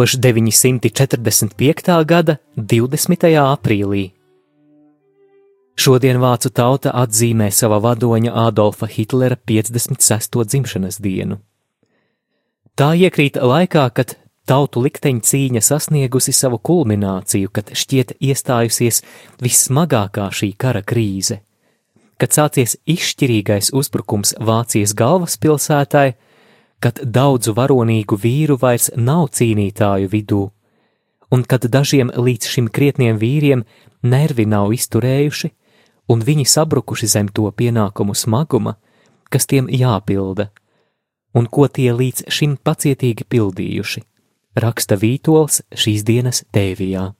1945. gada 20. aprīlī. Šodien vācu tauta atzīmē sava vadoņa Adolfa Hitlera 56. dzimšanas dienu. Tā iekrīt laikā, kad tautu likteņa cīņa sasniegusi savu kulmināciju, kad šķiet iestājusies vissmagākā šī kara krīze, kad sācies izšķirīgais uzbrukums Vācijas galvaspilsētai, kad daudzu varonīgu vīru vairs nav cīnītāju vidū, un kad dažiem līdz šim krietniem vīriem nervi nav izturējuši, un viņi sabrukuši zem to pienākumu smaguma, kas tiem jāpilda, un ko tie līdz šim pacietīgi pildījuši, raksta Vītols šīs dienas tēvijā.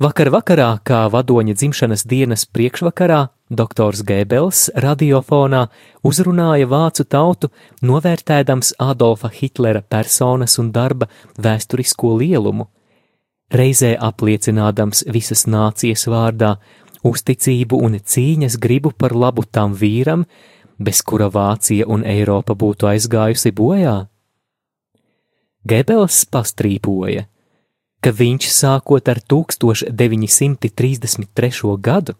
Vakar vakarā, kā vadoņa dzimšanas dienas priekšvakarā, doktors Gēbels radiofonā uzrunāja vācu tautu, novērtēdams Adolfa Hitlera personas un darba vēsturisko lielumu, reizē apliecinādams visas nācijas vārdā uzticību un cīņas gribu par labu tam vīram, bez kura Vācija un Eiropa būtu aizgājusi bojā. Gebels pastrīpoja – ka viņš sākot ar 1933. gadu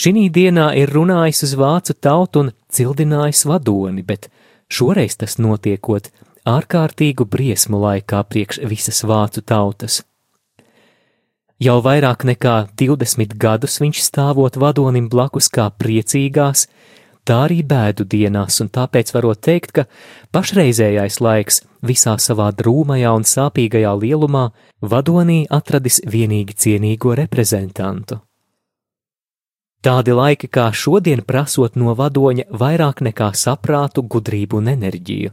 šī dienā ir runājis uz vācu tautu un cildinājis vadoni, bet šoreiz tas notiekot ārkārtīgu briesmu laikā priekš visas vācu tautas. Jau vairāk nekā 20 gadus viņš stāvot vadonim blakus kā priecīgās, tā arī bēdu dienās, un tāpēc varot teikt, ka pašreizējais laiks visā savā drūmajā un sāpīgajā lielumā vadonī atradis vienīgi cienīgo reprezentantu. Tādi laiki kā šodien prasot no vadoņa vairāk nekā saprātu, gudrību un enerģiju.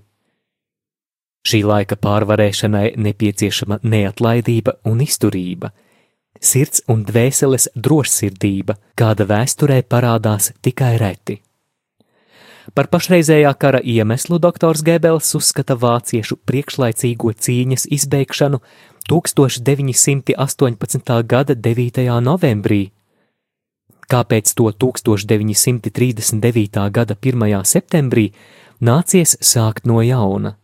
Šī laika pārvarēšanai nepieciešama neatlaidība un izturība, sirds un dvēseles drošsirdība, kāda vēsturē parādās tikai reti. Par pašreizējā kara iemeslu doktors Gebels uzskata vāciešu priekšlaicīgo cīņas izbeigšanu 1918. gada 9. novembrī. Kāpēc to 1939. gada 1. septembrī nācies sākt no jauna?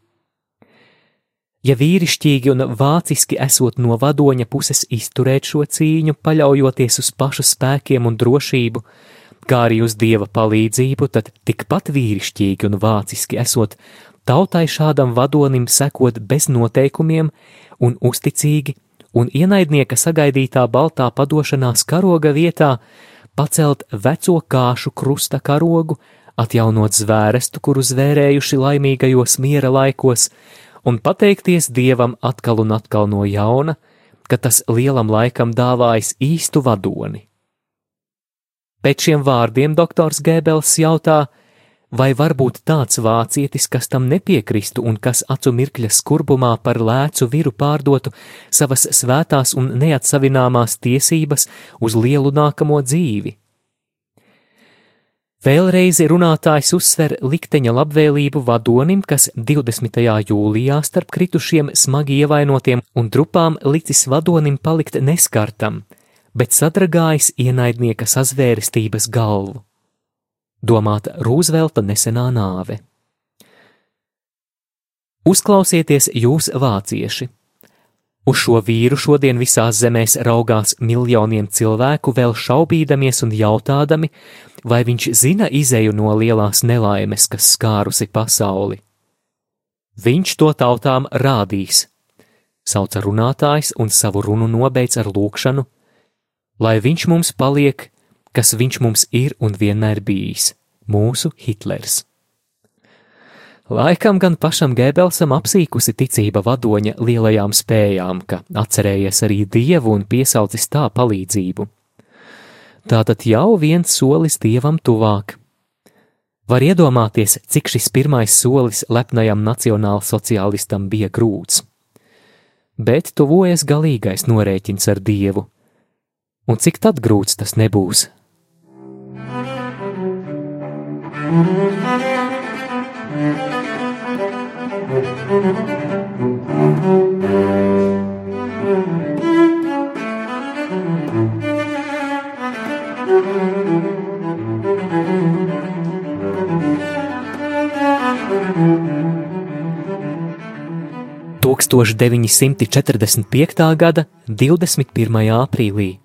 Ja vīrišķīgi un vāciski esot no vadoņa puses izturēt šo cīņu, paļaujoties uz pašu spēkiem un drošību, kā arī uz dieva palīdzību, tad tikpat vīrišķīgi un vāciski esot tautai šādam vadonim sekot bez noteikumiem un uzticīgi, un ienaidnieka sagaidītā baltā padošanās karoga vietā pacelt veco kāšu krusta karogu, atjaunot zvērestu, kuru zvērējuši laimīgajos miera laikos, un pateikties dievam atkal un atkal no jauna, ka tas lielam laikam dāvājis īstu vadoni. Pēc šiem vārdiem doktors Gēbels jautā, vai var būt tāds vācietis, kas tam nepiekristu un kas acu mirkļa skurbumā par lēcu viru pārdotu savas svētās un neatsavināmās tiesības uz lielu nākamo dzīvi. Vēlreiz runātājs uzsver likteņa labvēlību vadonim, kas 20. jūlijā starp kritušiem smagi ievainotiem un trupām licis vadonim palikt neskartam, bet sadragājis ienaidnieka sazvērestības galvu. Domāta Rūzvelta nesenā nāve. Uzklausieties jūs, vācieši! Uz šo vīru šodien visās zemēs raugās miljoniem cilvēku, vēl šaubīdamies un jautādami, vai viņš zina izēju no lielās nelaimes, kas skārusi pasauli. Viņš to tautām rādīs, sauca runātājs un savu runu nobeidz ar lūkšanu, lai viņš mums paliek, kas viņš mums ir un vienmēr bijis - mūsu Hitlers. Laikam gan pašam Gēbelsam apsīkusi ticība vadoņa lielajām spējām, ka atcerējies arī dievu un piesaucis tā palīdzību. Tātad jau viens solis dievam tuvāk. Var iedomāties, cik šis pirmais solis lepnajam nacionālsociālistam bija grūts bet tuvojas galīgais norēķins ar Dievu. Un cik tad grūts tas nebūs? Thank you. 1945. gada 21. aprīlī.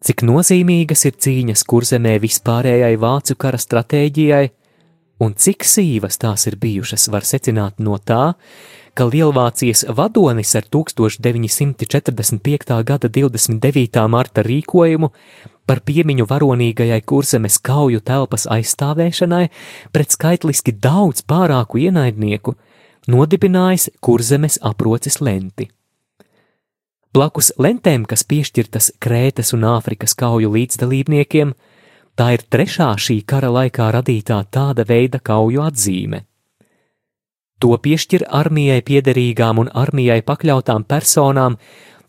Cik nozīmīgas ir cīņas kurzemē vispārējai vācu kara stratēģijai, un cik sīvas tās ir bijušas, var secināt no tā, ka Lielvācijas vadonis ar 1945. gada 29. marta rīkojumu par piemiņu varonīgajai kurzemes kauju telpas aizstāvēšanai pret skaitliski daudz pārāku ienaidnieku – nodibinājis kurzemes aproces lenti. Blakus lentēm, kas piešķirtas Krētas un Āfrikas kauju līdzdalībniekiem, tā ir trešā šī kara laikā radītā tāda veida kauju atzīme. To piešķir armijai piederīgām un armijai pakļautām personām,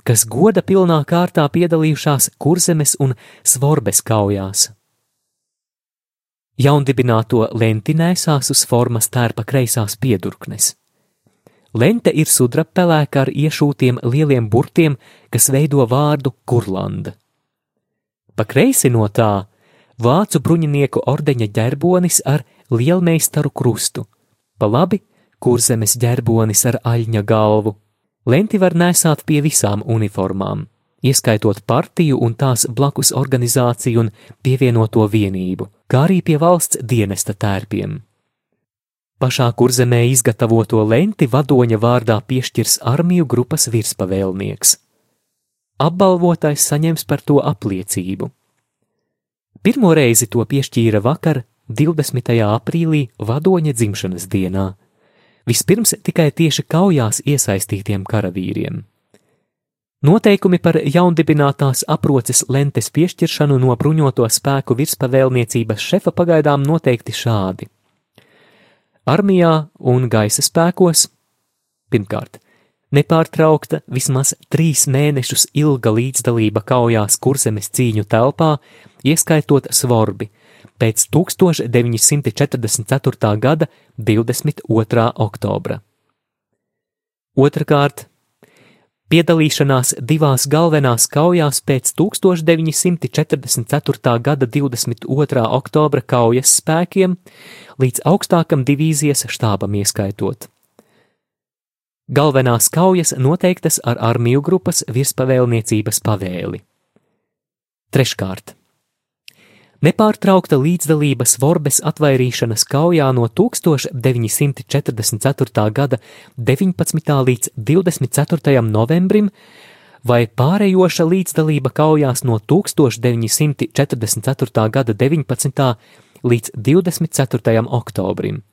kas goda pilnā kārtā piedalījušās kurzemes un svorbes kaujās. Jaundibināto lenti nesās uz formas tērpa kreisās piedurknes. Lente ir sudrabpelēka ar iešūtiem lieliem burtiem, kas veido vārdu Kurlanda. Pa kreisi no tā vācu bruņinieku ordeņa ģerbonis ar lielmeistaru krustu, pa labi kurzemes ģerbonis ar aļņa galvu. Lenti var nesāt pie visām uniformām, ieskaitot partiju un tās blakus organizāciju un pievienoto vienību, kā arī pie valsts dienesta tērpiem. Pašā kurzemē izgatavoto lenti vadoņa vārdā piešķirs armiju grupas virspavēlnieks. Apbalvotais saņems par to apliecību. Pirmo reizi to piešķīra vakar, 20. aprīlī, vadoņa dzimšanas dienā. Vispirms tikai tieši kaujās iesaistītiem karavīriem. Noteikumi par jaundibinātās aproces lentes piešķiršanu no bruņoto spēku virspavēlniecības šefa pagaidām noteikti šādi armijā un gaisa spēkos. Pirmkārt, nepārtraukta vismaz trīs mēnešus ilga līdzdalība kaujās kurzemes cīņu telpā, ieskaitot Svorbi, pēc 1944. gada 22. oktobra. Otrakārt, piedalīšanās divās galvenās kaujās pēc 1944. gada 22. oktobra kaujas spēkiem līdz augstākam divīzijas štābam ieskaitot. Galvenās kaujas noteiktas ar armiju grupas virspavēlniecības pavēli. Treškārt. Nepārtraukta līdzdalība Svorbes atvairīšanas kaujā no 1944. gada 19. līdz 24. novembrim vai pārējoša līdzdalība kaujās no 1944. gada 19 līdz 24. oktobrim,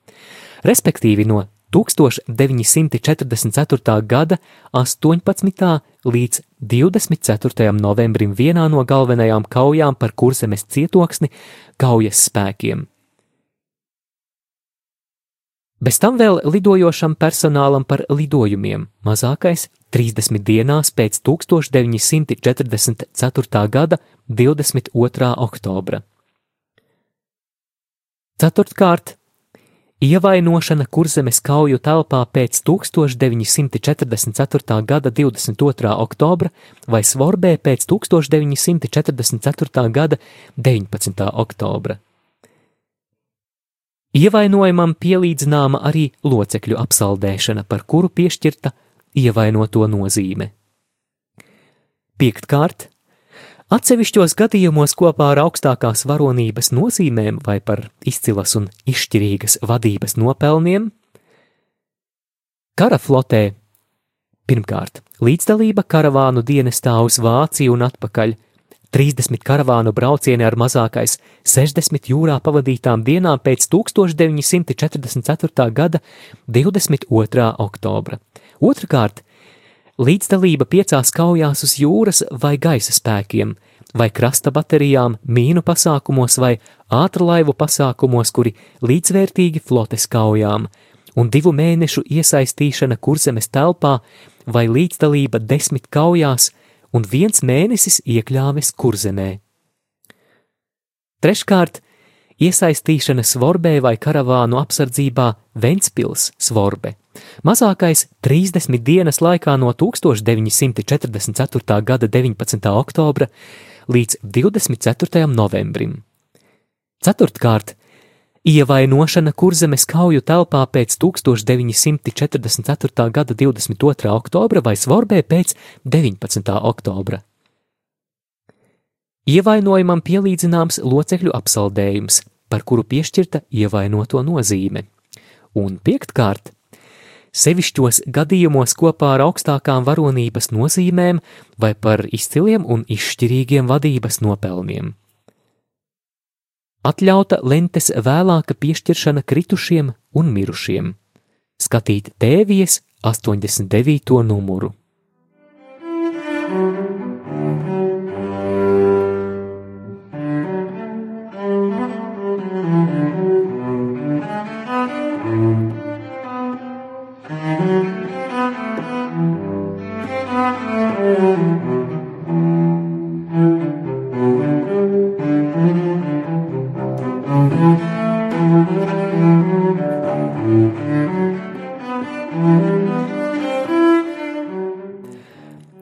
respektīvi no 1944. gada 18. līdz 24. novembrim vienā no galvenajām kaujām par kurzemes cietoksni kaujas spēkiem. Bez tam vēl lidojošam personālam par lidojumiem mazākais 30 dienās pēc 1944. gada 22. oktobra. Ceturtkārt, ievainošana kurzemes kauju telpā pēc 1944. gada 22. oktobra vai svorbē pēc 1944. gada 19. oktobra. Ievainojumam pielīdzināma arī locekļu apsaldēšana, par kuru piešķirta ievainoto nozīme. Piektkārt, Atsevišķos gadījumos kopā ar augstākās varonības nozīmēm vai par izcilas un izšķirīgas vadības nopelniem, kara flotē Pirmkārt, līdzdalība karavānu dienestā uz Vāciju un atpakaļ, 30 karavānu braucieni ar mazākais 60 jūrā pavadītām dienām pēc 1944. gada 22. oktobra. Otrakārt, līdzdalība piecās kaujās uz jūras vai gaisa spēkiem, vai krasta baterijām, mīnu pasākumos vai ātrlaivu pasākumos, kuri līdzvērtīgi flotes kaujām, un divu mēnešu iesaistīšana kurzemes telpā vai līdzdalība desmit kaujās un viens mēnesis iekļāvis kurzemē. Treškārt, iesaistīšana svorbē vai karavānu apsardzībā Ventspils svorbe. Mazākais 30 dienas laikā no 1944. gada 19. oktobra līdz 24. novembrim. Ceturtkārt, Ievainošana kurzemes kauju telpā pēc 1944. gada 22. oktobra vai svorbē pēc 19. oktobra. Ievainojumam pielīdzināms locekļu apsaldējums, par kuru piešķirta ievainoto nozīme. Un piektkārt, sevišķos gadījumos kopā ar augstākām varonības nozīmēm vai par izciliem un izšķirīgiem vadības nopelniem atļauta lentes vēlāka piešķiršana kritušiem un mirušiem. Skatīt tēvies 89. numuru.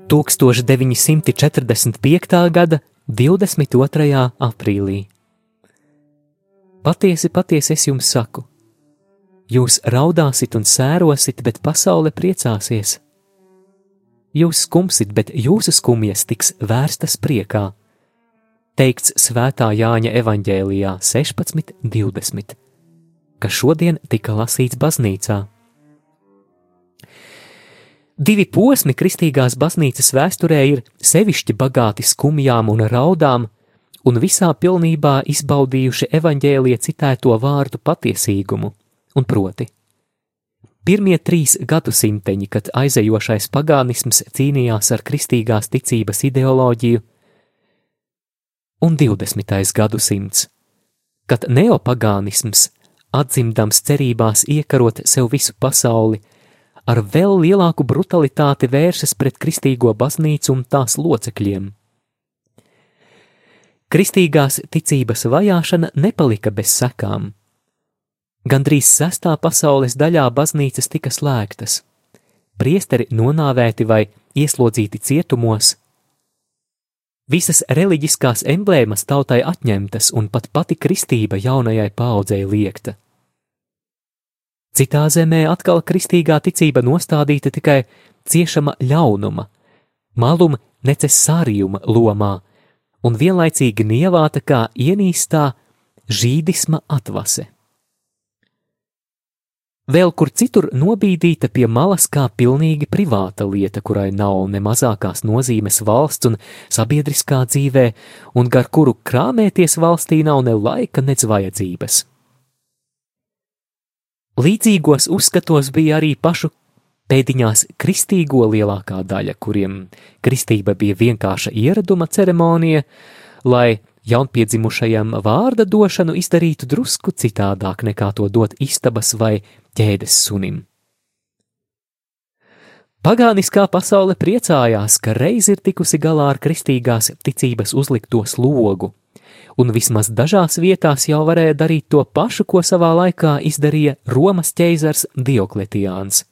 Tūkstoš 945. gada 22. aprīlī. Patiesi, patiesi es jums saku, jūs raudāsit un sērosit, bet pasaule priecāsies. Jūs skumsit, bet jūsu skumjas tiks vērstas priekā. Teikts Svētā Jāņa evanģēlijā 16.20, kas šodien tika lasīts baznīcā. Divi posmi kristīgās baznīcas vēsturē ir sevišķi bagāti skumjām un raudām, un visā pilnībā izbaudījuši evaņģēlie citēto vārdu patiesīgumu, un proti. Pirmie trīs gadsimteņi, kad aizejošais pagānisms cīnījās ar kristīgās ticības ideoloģiju, un 20. gadsimts, kad neopagānisms, atzimdams cerībās iekarot sev visu pasauli, ar vēl lielāku brutalitāti vēršas pret kristīgo baznīcu un tās locekļiem. Kristīgās ticības vajāšana nepalika bez sekām. Gandrīz sestā pasaules daļā baznīcas tika slēgtas, priesteri nonāvēti vai ieslodzīti cietumos, visas reliģiskās emblēmas tautai atņemtas un pat pati kristība jaunajai paudzei liekta. Citā zemē atkal kristīgā ticība nostādīta tikai ciešama ļaunuma, maluma necesārijuma lomā un vienlaicīgi nievāta kā ienīstā žīdisma atvase. Vēl kur citur nobīdīta pie malas kā pilnīgi privāta lieta, kurai nav ne mazākās nozīmes valsts un sabiedriskā dzīvē, un gar kuru krāmēties valstī nav ne laika, nec vajadzības. Līdzīgos uzskatos bija arī pašu pēdiņās kristīgo lielākā daļa, kuriem kristība bija vienkārša ieraduma ceremonija, lai jaunpiedzimušajam vārda došanu izdarītu drusku citādāk nekā to dot istabas vai ķēdes sunim. Pagāniskā pasaule priecājās, ka reiz ir tikusi galā ar kristīgās ticības uzlikto slogu, un vismaz dažās vietās jau varēja darīt to pašu, ko savā laikā izdarīja Romas ķeizars Diokletiāns,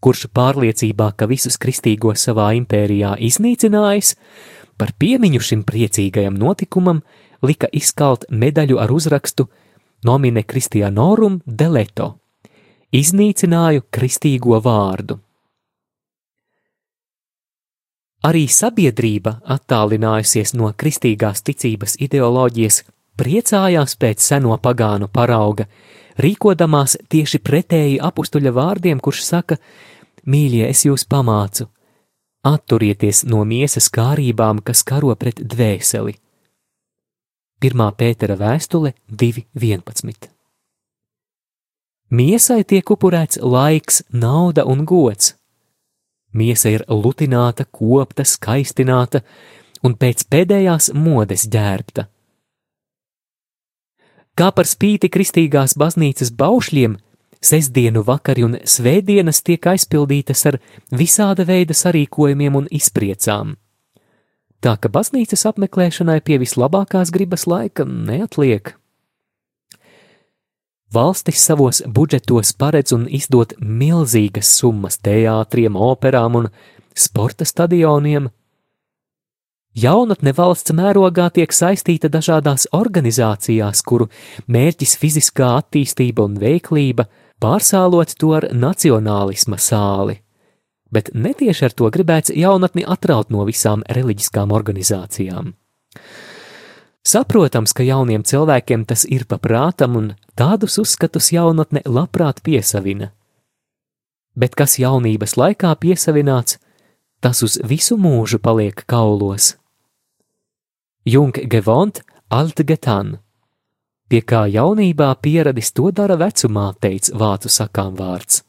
kurš pārliecībā, ka visus kristīgos savā impērijā iznīcinājis, par piemiņu šim priecīgajam notikumam lika izkalt medaļu ar uzrakstu Nomine Christianorum deleto - iznīcināju kristīgo vārdu. Arī sabiedrība, attālinājusies no kristīgās ticības ideoloģijas, priecājās pēc seno pagānu parauga, rīkodamās tieši pretēji apstuļa vārdiem, kurš saka: Mīļie, es jūs pamācu, atturieties no miesas kārībām, kas karo pret dvēseli. 1. Pētera vēstule 2.11. Miesai tiek upurēts laiks, nauda un gods. Miesa ir lutināta, kopta, skaistināta un pēc pēdējās modes ģērbta. Kā par spīti kristīgās baznīcas baušļiem, sestdienu vakari un svētdienas tiek aizpildītas ar visāda veida sarīkojumiem un izpriecām. Tā ka baznīcas apmeklēšanai pie vislabākās gribas laika neatliek. Valstis savos budžetos paredz un izdod milzīgas summas teātriem, operām un sporta stadioniem, Jaunatne valsts mērogā tiek saistīta dažādās organizācijās, kuru mērķis fiziskā attīstība un veiklība, pārsālot to ar nacionālisma sāli. Bet netieši ar to gribēts jaunatni atraut no visām reliģiskām organizācijām. Saprotams, ka jauniem cilvēkiem tas ir paprātam, un tādus uzskatus jaunatne labprāt piesavina. Bet kas jaunības laikā piesavināts, tas uz visu mūžu paliek kaulos. Jung Gevont Altgetan, pie kā jaunībā pieradis to dara vecumā, teica vācu sakām vārds.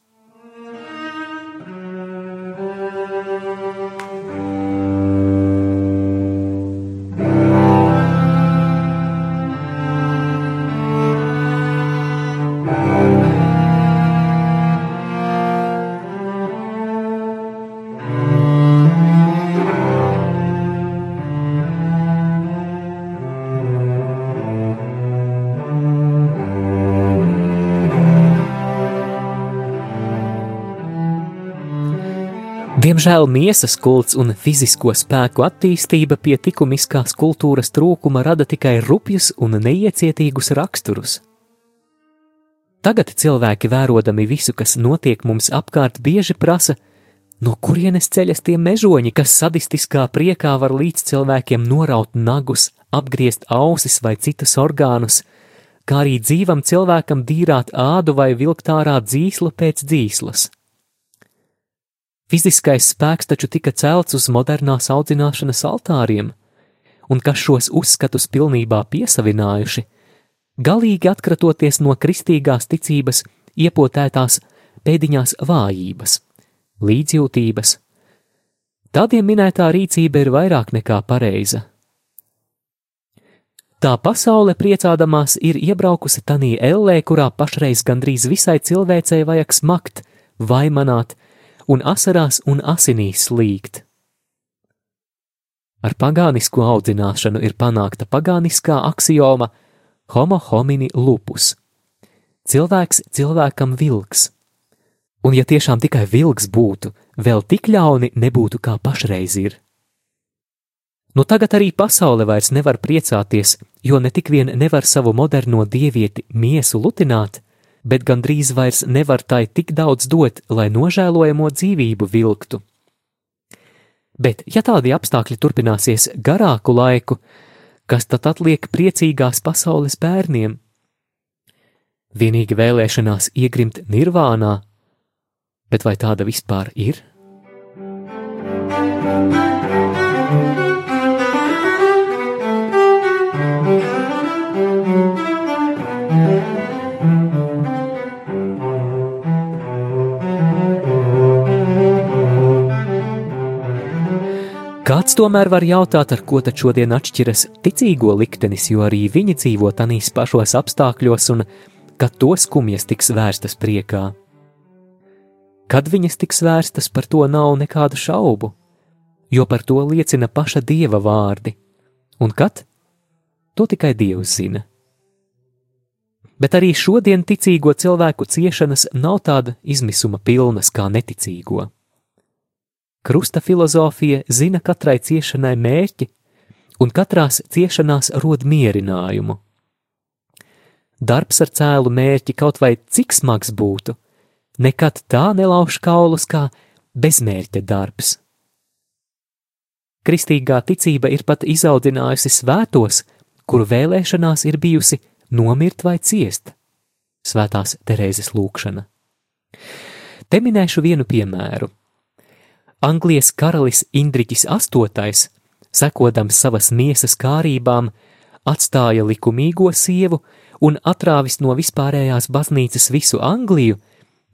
Diemžēl miesas kults un fizisko spēku attīstība pie likumiskās kultūras trūkuma rada tikai rupjus un neiecietīgus raksturus. Tagad cilvēki, vērodami visu, kas notiek mums apkārt, bieži prasa, no kurienes ceļas tie mežoņi, kas sadistiskā priekā var līdz cilvēkiem noraut nagus, apgriezt ausis vai citus orgānus, kā arī dzīvam cilvēkam dīrāt ādu vai vilkt ārā dzīslu pēc dzīslas. Fiziskais spēks taču tika celts uz modernās audzināšanas altāriem, un kas šos uzskatus pilnībā piesavinājuši, galīgi atkratoties no kristīgās ticības iepotētās pēdiņās vājības, līdzjūtības. Tādiem minētā rīcība ir vairāk nekā pareiza. Tā pasaule priecādamās ir iebraukusi tanī ellē, kurā pašreiz gandrīz visai cilvēcei vajag smakt, vaimanāt, un asarās un asinīs slīgt. Ar pagānisku audzināšanu ir panākta pagāniskā axioma homo homini lupus - cilvēks cilvēkam vilks. Un ja tiešām tikai vilks būtu, vēl tik ļauni nebūtu kā pašreiz ir. Nu tagad arī pasaule vairs nevar priecāties, jo ne tik vien nevar savu moderno dievieti miesu lutināt, bet gandrīz vairs nevar tai tik daudz dot, lai nožēlojamo dzīvību vilktu. Bet, ja tādi apstākļi turpināsies garāku laiku, kas tad atliek priecīgās pasaules bērniem? Vienīgi vēlēšanās iegrimt nirvānā, bet vai tāda vispār ir? Kāds tomēr var jautāt, ar ko tad šodien atšķiras ticīgo liktenis, jo arī viņi dzīvo tanīs pašos apstākļos un kad to skumjas tiks vērstas priekā. Kad viņas tiks vērstas, par to nav nekādu šaubu, jo par to liecina paša dieva vārdi, un kad? To tikai dievs zina. Bet arī šodien ticīgo cilvēku ciešanas nav tāda izmisuma pilnas kā neticīgo. Krusta filozofija zina katrai ciešanai mērķi, un katrās ciešanās rod mierinājumu. Darbs ar cēlu mērķi, kaut vai cik smags būtu, nekad tā nelauž kaulus kā bezmērķa darbs. Kristīgā ticība ir pat izaudzinājusi svētos, kuru vēlēšanās ir bijusi nomirt vai ciest. Svētās Terēzes lūkšana. Te minēšu vienu piemēru Anglijas karalis Indriķis VIII, sekodams savas miesas kārībām, atstāja likumīgo sievu un atrāvis no vispārējās baznīcas visu Angliju,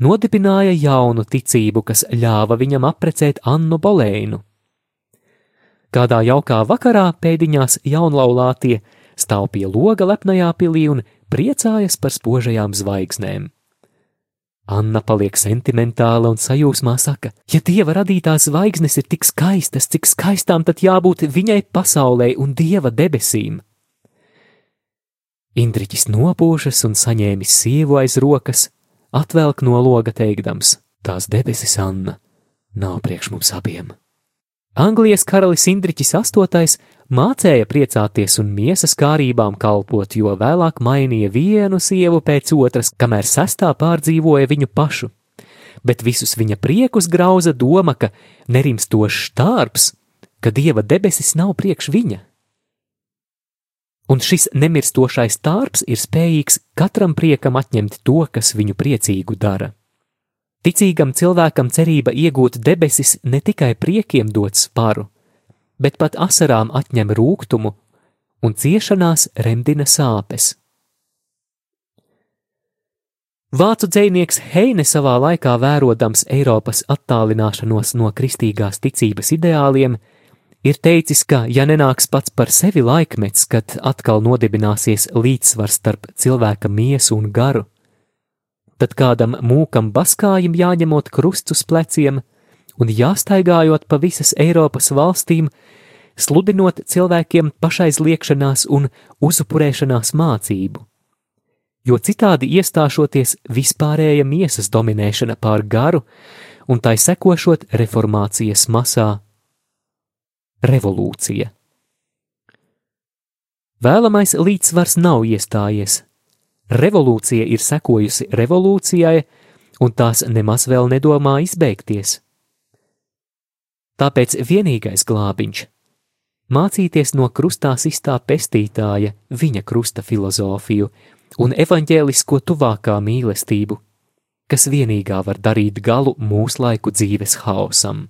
nodibināja jaunu ticību, kas ļāva viņam aprecēt Annu Bolēnu. Kādā jaukā vakarā pēdiņās jaunlaulātie stāv pie loga lepnajā pilī un priecājas par spožajām zvaigznēm. Anna paliek sentimentāla un sajūsmā saka, ja dieva radītās zvaigznes ir tik skaistas, cik skaistām tad jābūt viņai pasaulē un dieva debesīm. Indriķis nopūšas un saņēmis sievu aiz rokas, atvelk no loga teikdams: Tās debesis, Anna, nav priekš mums abiem. Anglijas karalis Indriķis VIII mācēja priecāties un miesas kārībām kalpot, jo vēlāk mainīja vienu sievu pēc otras, kamēr sestā pārdzīvoja viņu pašu. Bet visus viņa priekus grauza doma, ka nerimstošs tārps, ka dieva debesis nav priekš viņa. Un šis nemirstošais tārps ir spējīgs katram priekam atņemt to, kas viņu priecīgu dara. Ticīgam cilvēkam cerība iegūt debesis ne tikai priekiem dod sparu, bet pat asarām atņem rūkumu un ciešanās remdina sāpes. Vācu dzinieks Heine savā laikā vērodams Eiropas attālināšanos no kristīgās ticības ideāliem, ir teicis, ka, ja nenāks pats par sevi laikmets, kad atkal nodibināsies līdzsvars starp cilvēka miesu un garu, tad kādam mūkam baskājam jāņemot krusts uz pleciem un jāstaigājot pa visas Eiropas valstīm, sludinot cilvēkiem pašaizliekšanās un uzupurēšanās mācību. Jo citādi iestāšoties vispārēja miesas dominēšana pār garu un tai sekošot reformācijas masā - revolūcija. Vēlamais līdzsvars nav iestājies, Revolūcija ir sekojusi revolūcijai, un tās nemaz vēl nedomā izbeigties. Tāpēc vienīgais glābiņš - mācīties no krustā sistā pestītāja, viņa krusta filozofiju un evaņģēlisko tuvākā mīlestību, kas vienīgā var darīt galu mūslaiku dzīves haosam.